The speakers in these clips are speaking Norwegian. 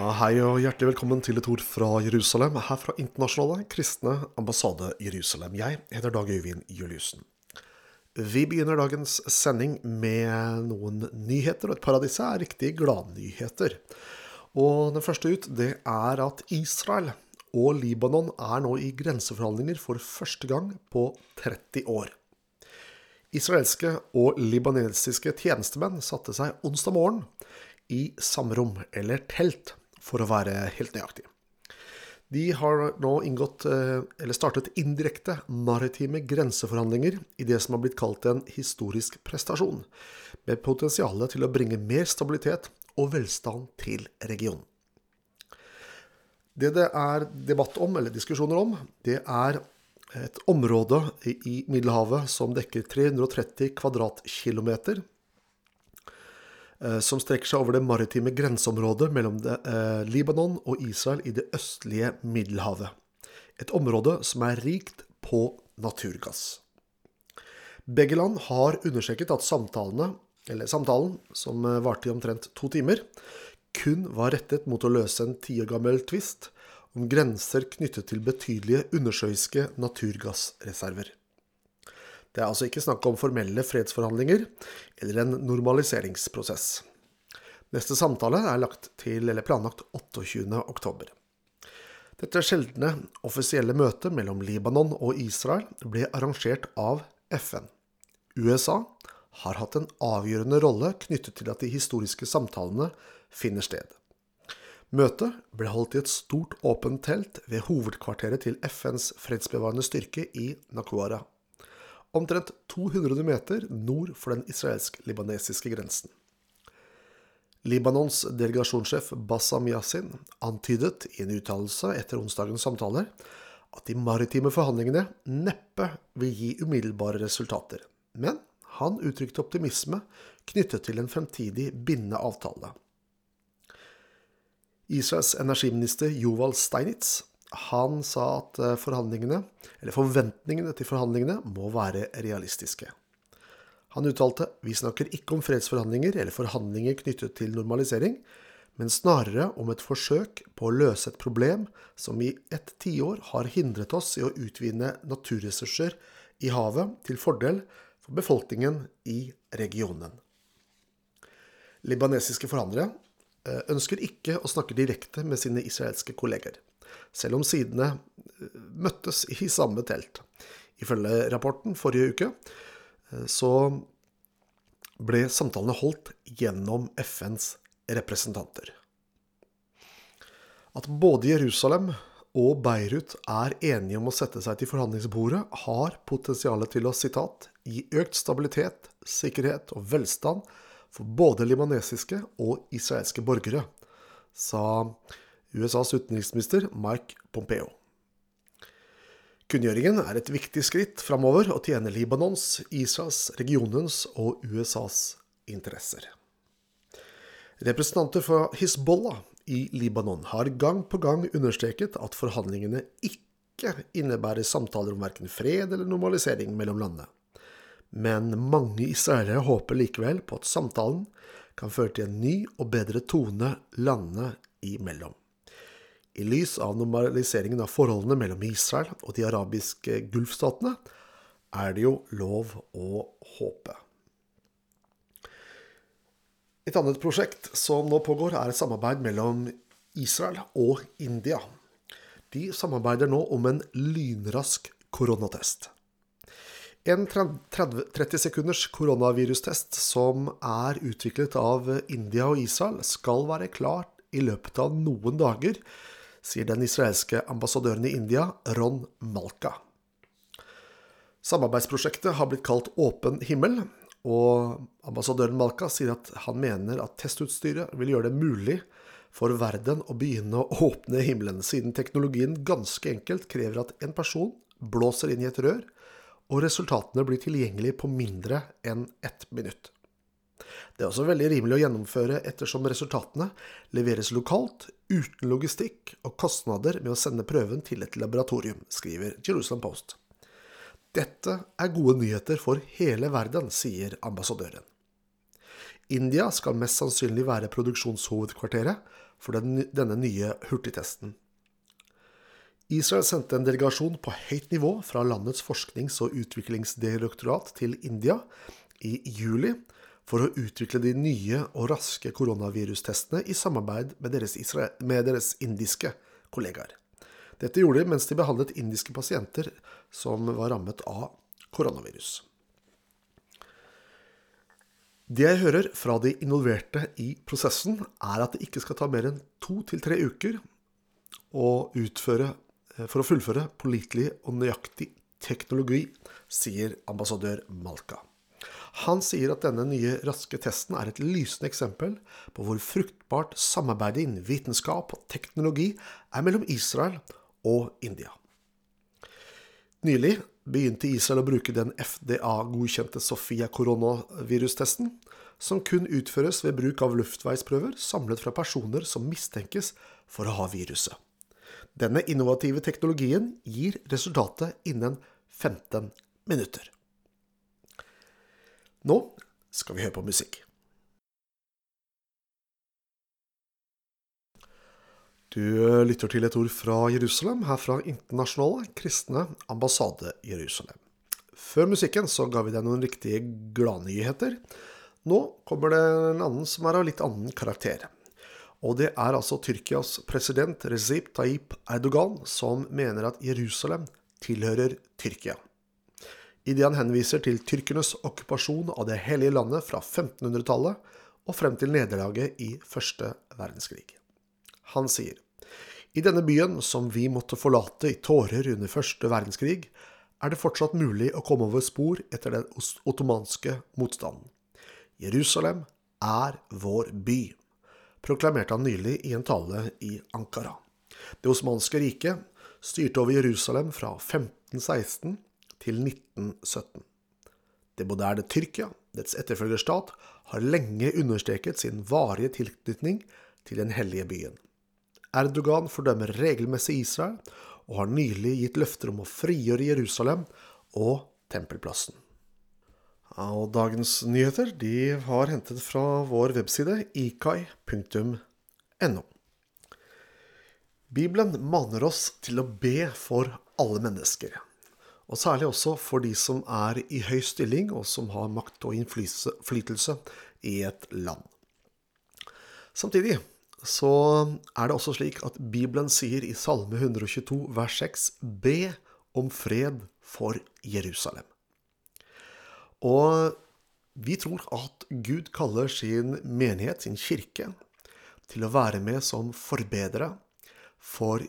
Hei og hjertelig velkommen til et ord fra Jerusalem, her fra Internasjonale kristne ambassade Jerusalem. Jeg heter Dag Øyvind Juliussen. Vi begynner dagens sending med noen nyheter, og et par av disse er riktig gladnyheter. Og den første ut, det er at Israel og Libanon er nå i grenseforhandlinger for første gang på 30 år. Israelske og libanesiske tjenestemenn satte seg onsdag morgen i samrom, eller telt, for å være helt nøyaktig. De har nå inngått, eh, eller startet indirekte, maritime grenseforhandlinger i det som har blitt kalt en historisk prestasjon, med potensial til å bringe mer stabilitet og velstand til regionen. Det det er debatt om, eller diskusjoner om, det er et område i Middelhavet som dekker 330 kvadratkilometer, som strekker seg over det maritime grenseområdet mellom eh, Libanon og Israel i det østlige Middelhavet. Et område som er rikt på naturgass. Begge land har understreket at samtalene, samtalen, som eh, varte i omtrent to timer, kun var rettet mot å løse en ti år gammel tvist om grenser knyttet til betydelige undersjøiske naturgassreserver. Det er altså ikke snakk om formelle fredsforhandlinger eller en normaliseringsprosess. Neste samtale er lagt til, eller planlagt 28.10. Dette sjeldne offisielle møtet mellom Libanon og Israel ble arrangert av FN. USA har hatt en avgjørende rolle knyttet til at de historiske samtalene finner sted. Møtet ble holdt i et stort, åpent telt ved hovedkvarteret til FNs fredsbevarende styrke i Nakuara omtrent 200 meter nord for den israelsk-libanesiske grensen. Libanons delegasjonssjef Bassam Yasin antydet i en uttalelse etter onsdagens samtaler at de maritime forhandlingene neppe vil gi umiddelbare resultater, men han uttrykte optimisme knyttet til en fremtidig bindende avtale. Israels energiminister Joval Steinitz han sa at eh, forhandlingene, eller forventningene til forhandlingene må være realistiske. Han uttalte vi snakker ikke om fredsforhandlinger eller forhandlinger knyttet til normalisering, men snarere om et forsøk på å løse et problem som i et tiår har hindret oss i å utvinne naturressurser i havet til fordel for befolkningen i regionen. Libanesiske forhandlere eh, ønsker ikke å snakke direkte med sine israelske kolleger selv om sidene eh, møttes i samme telt. Ifølge rapporten forrige uke eh, så ble samtalene holdt gjennom FNs representanter. At både Jerusalem og Beirut er enige om å sette seg til forhandlingsbordet, har potensial til å sitat, gi økt stabilitet, sikkerhet og velstand for både libanesiske og israelske borgere, sa USAs utenriksminister Mike Pompeo. Kunngjøringen er et viktig skritt framover og tjener Libanons, Israels, regionens og USAs interesser. Representanter fra Hizbollah i Libanon har gang på gang understreket at forhandlingene ikke innebærer samtaler om verken fred eller normalisering mellom landene. Men mange israelere håper likevel på at samtalen kan føre til en ny og bedre tone landene imellom. I lys av normaliseringen av forholdene mellom Israel og de arabiske gulfstatene er det jo lov å håpe. Et annet prosjekt som nå pågår, er et samarbeid mellom Israel og India. De samarbeider nå om en lynrask koronatest. En 30 sekunders koronavirustest som er utviklet av India og Israel, skal være klart i løpet av noen dager sier den israelske ambassadøren i India, Ron Malka. Samarbeidsprosjektet har blitt kalt Åpen himmel, og ambassadøren Malka sier at han mener at testutstyret vil gjøre det mulig for verden å begynne å åpne himmelen, siden teknologien ganske enkelt krever at en person blåser inn i et rør, og resultatene blir tilgjengelige på mindre enn ett minutt. Det er også veldig rimelig å gjennomføre ettersom resultatene leveres lokalt, uten logistikk og kostnader med å sende prøven til et laboratorium, skriver Jerusalem Post. Dette er gode nyheter for hele verden, sier ambassadøren. India skal mest sannsynlig være produksjonshovedkvarteret for den, denne nye hurtigtesten. Israel sendte en delegasjon på høyt nivå fra landets forsknings- og utviklingsdirektorat til India i juli for å utvikle de nye og raske koronavirustestene i samarbeid med deres, med deres indiske kollegaer. Dette gjorde de mens de behandlet indiske pasienter som var rammet av koronavirus. Det jeg hører fra de involverte i prosessen, er at det ikke skal ta mer enn to til tre uker å utføre, eh, for å fullføre pålitelig og nøyaktig teknologi, sier ambassadør Malka. Han sier at denne nye raske testen er et lysende eksempel på hvor fruktbart samarbeidet innen vitenskap og teknologi er mellom Israel og India. Nylig begynte Israel å bruke den FDA-godkjente Sofia koronavirustesten, som kun utføres ved bruk av luftveisprøver samlet fra personer som mistenkes for å ha viruset. Denne innovative teknologien gir resultatet innen 15 minutter. Nå skal vi høre på musikk. Du lytter til et ord fra Jerusalem, her fra Internasjonale kristne ambassade Jerusalem. Før musikken så ga vi deg noen riktige gladnyheter. Nå kommer det en annen som er av litt annen karakter. Og det er altså Tyrkias president Recep Tayyip Erdogan som mener at Jerusalem tilhører Tyrkia. Idet han henviser til tyrkernes okkupasjon av det hellige landet fra 1500-tallet og frem til nederlaget i første verdenskrig. Han sier i denne byen, som vi måtte forlate i tårer under første verdenskrig, er det fortsatt mulig å komme over spor etter den ottomanske motstanden. Jerusalem er vår by, proklamerte han nylig i en tale i Ankara. Det osmanske riket styrte over Jerusalem fra 1516 til 1917. Det moderne Tyrkia, dets etterfølgerstat, har lenge understreket sin varige tilknytning til den hellige byen. Erdogan fordømmer regelmessig Israel og har nylig gitt løfter om å frigjøre Jerusalem og tempelplassen. Og dagens nyheter de har hentet fra vår webside ikai.no. Bibelen maner oss til å be for alle mennesker, og særlig også for de som er i høy stilling og som har makt og innflytelse i et land. Samtidig så er det også slik at Bibelen sier i Salme 122 vers 6 Be om fred for Jerusalem. Og vi tror at Gud kaller sin menighet, sin kirke, til å være med som forbedere for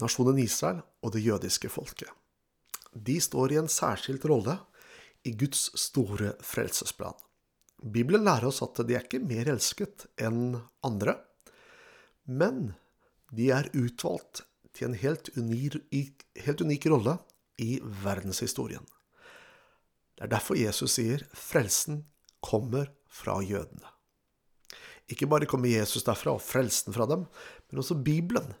nasjonen Israel og det jødiske folket. De står i en særskilt rolle i Guds store frelsesplan. Bibelen lærer oss at de er ikke mer elsket enn andre. Men de er utvalgt til en helt unik, helt unik rolle i verdenshistorien. Det er derfor Jesus sier 'frelsen kommer fra jødene'. Ikke bare kommer Jesus derfra og frelsen fra dem, men også Bibelen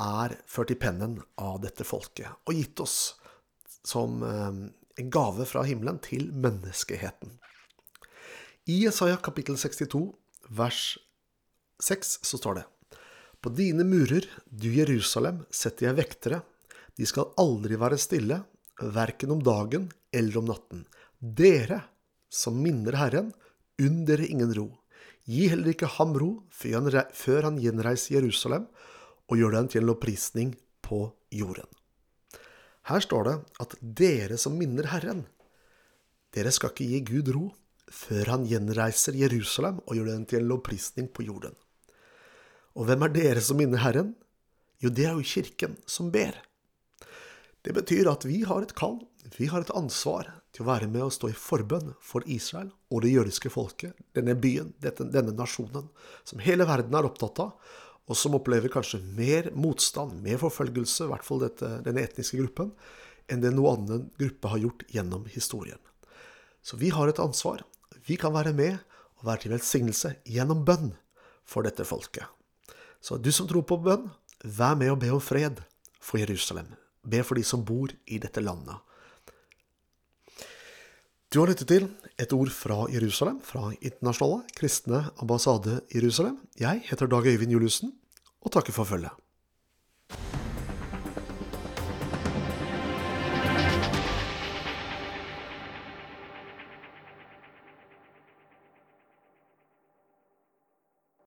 er ført i pennen av dette folket og gitt oss som eh, en gave fra himmelen til menneskeheten. I Jesaja kapittel 62 vers 6 så står det på dine murer, du Jerusalem, setter jeg vektere. De skal aldri være stille, verken om dagen eller om natten. Dere som minner Herren, unn dere ingen ro. Gi heller ikke ham ro før han gjenreiser Jerusalem og gjør den til en lovprisning på jorden. Her står det at dere som minner Herren, dere skal ikke gi Gud ro før han gjenreiser Jerusalem og gjør den til en lovprisning på jorden. Og hvem er dere som minner Herren? Jo, det er jo kirken som ber. Det betyr at vi har et kall, vi har et ansvar til å være med og stå i forbønn for Israel og det jødiske folket, denne byen, dette, denne nasjonen, som hele verden er opptatt av, og som opplever kanskje mer motstand, mer forfølgelse, i hvert fall dette, denne etniske gruppen, enn det noen annen gruppe har gjort gjennom historien. Så vi har et ansvar. Vi kan være med og være til velsignelse gjennom bønn for dette folket. Så du som tror på bønn, vær med og be om fred for Jerusalem. Be for de som bor i dette landet. Du har lyttet til Et ord fra Jerusalem, fra Internasjonale kristne ambassade Jerusalem. Jeg heter Dag Øyvind Juliussen, og takker for følget.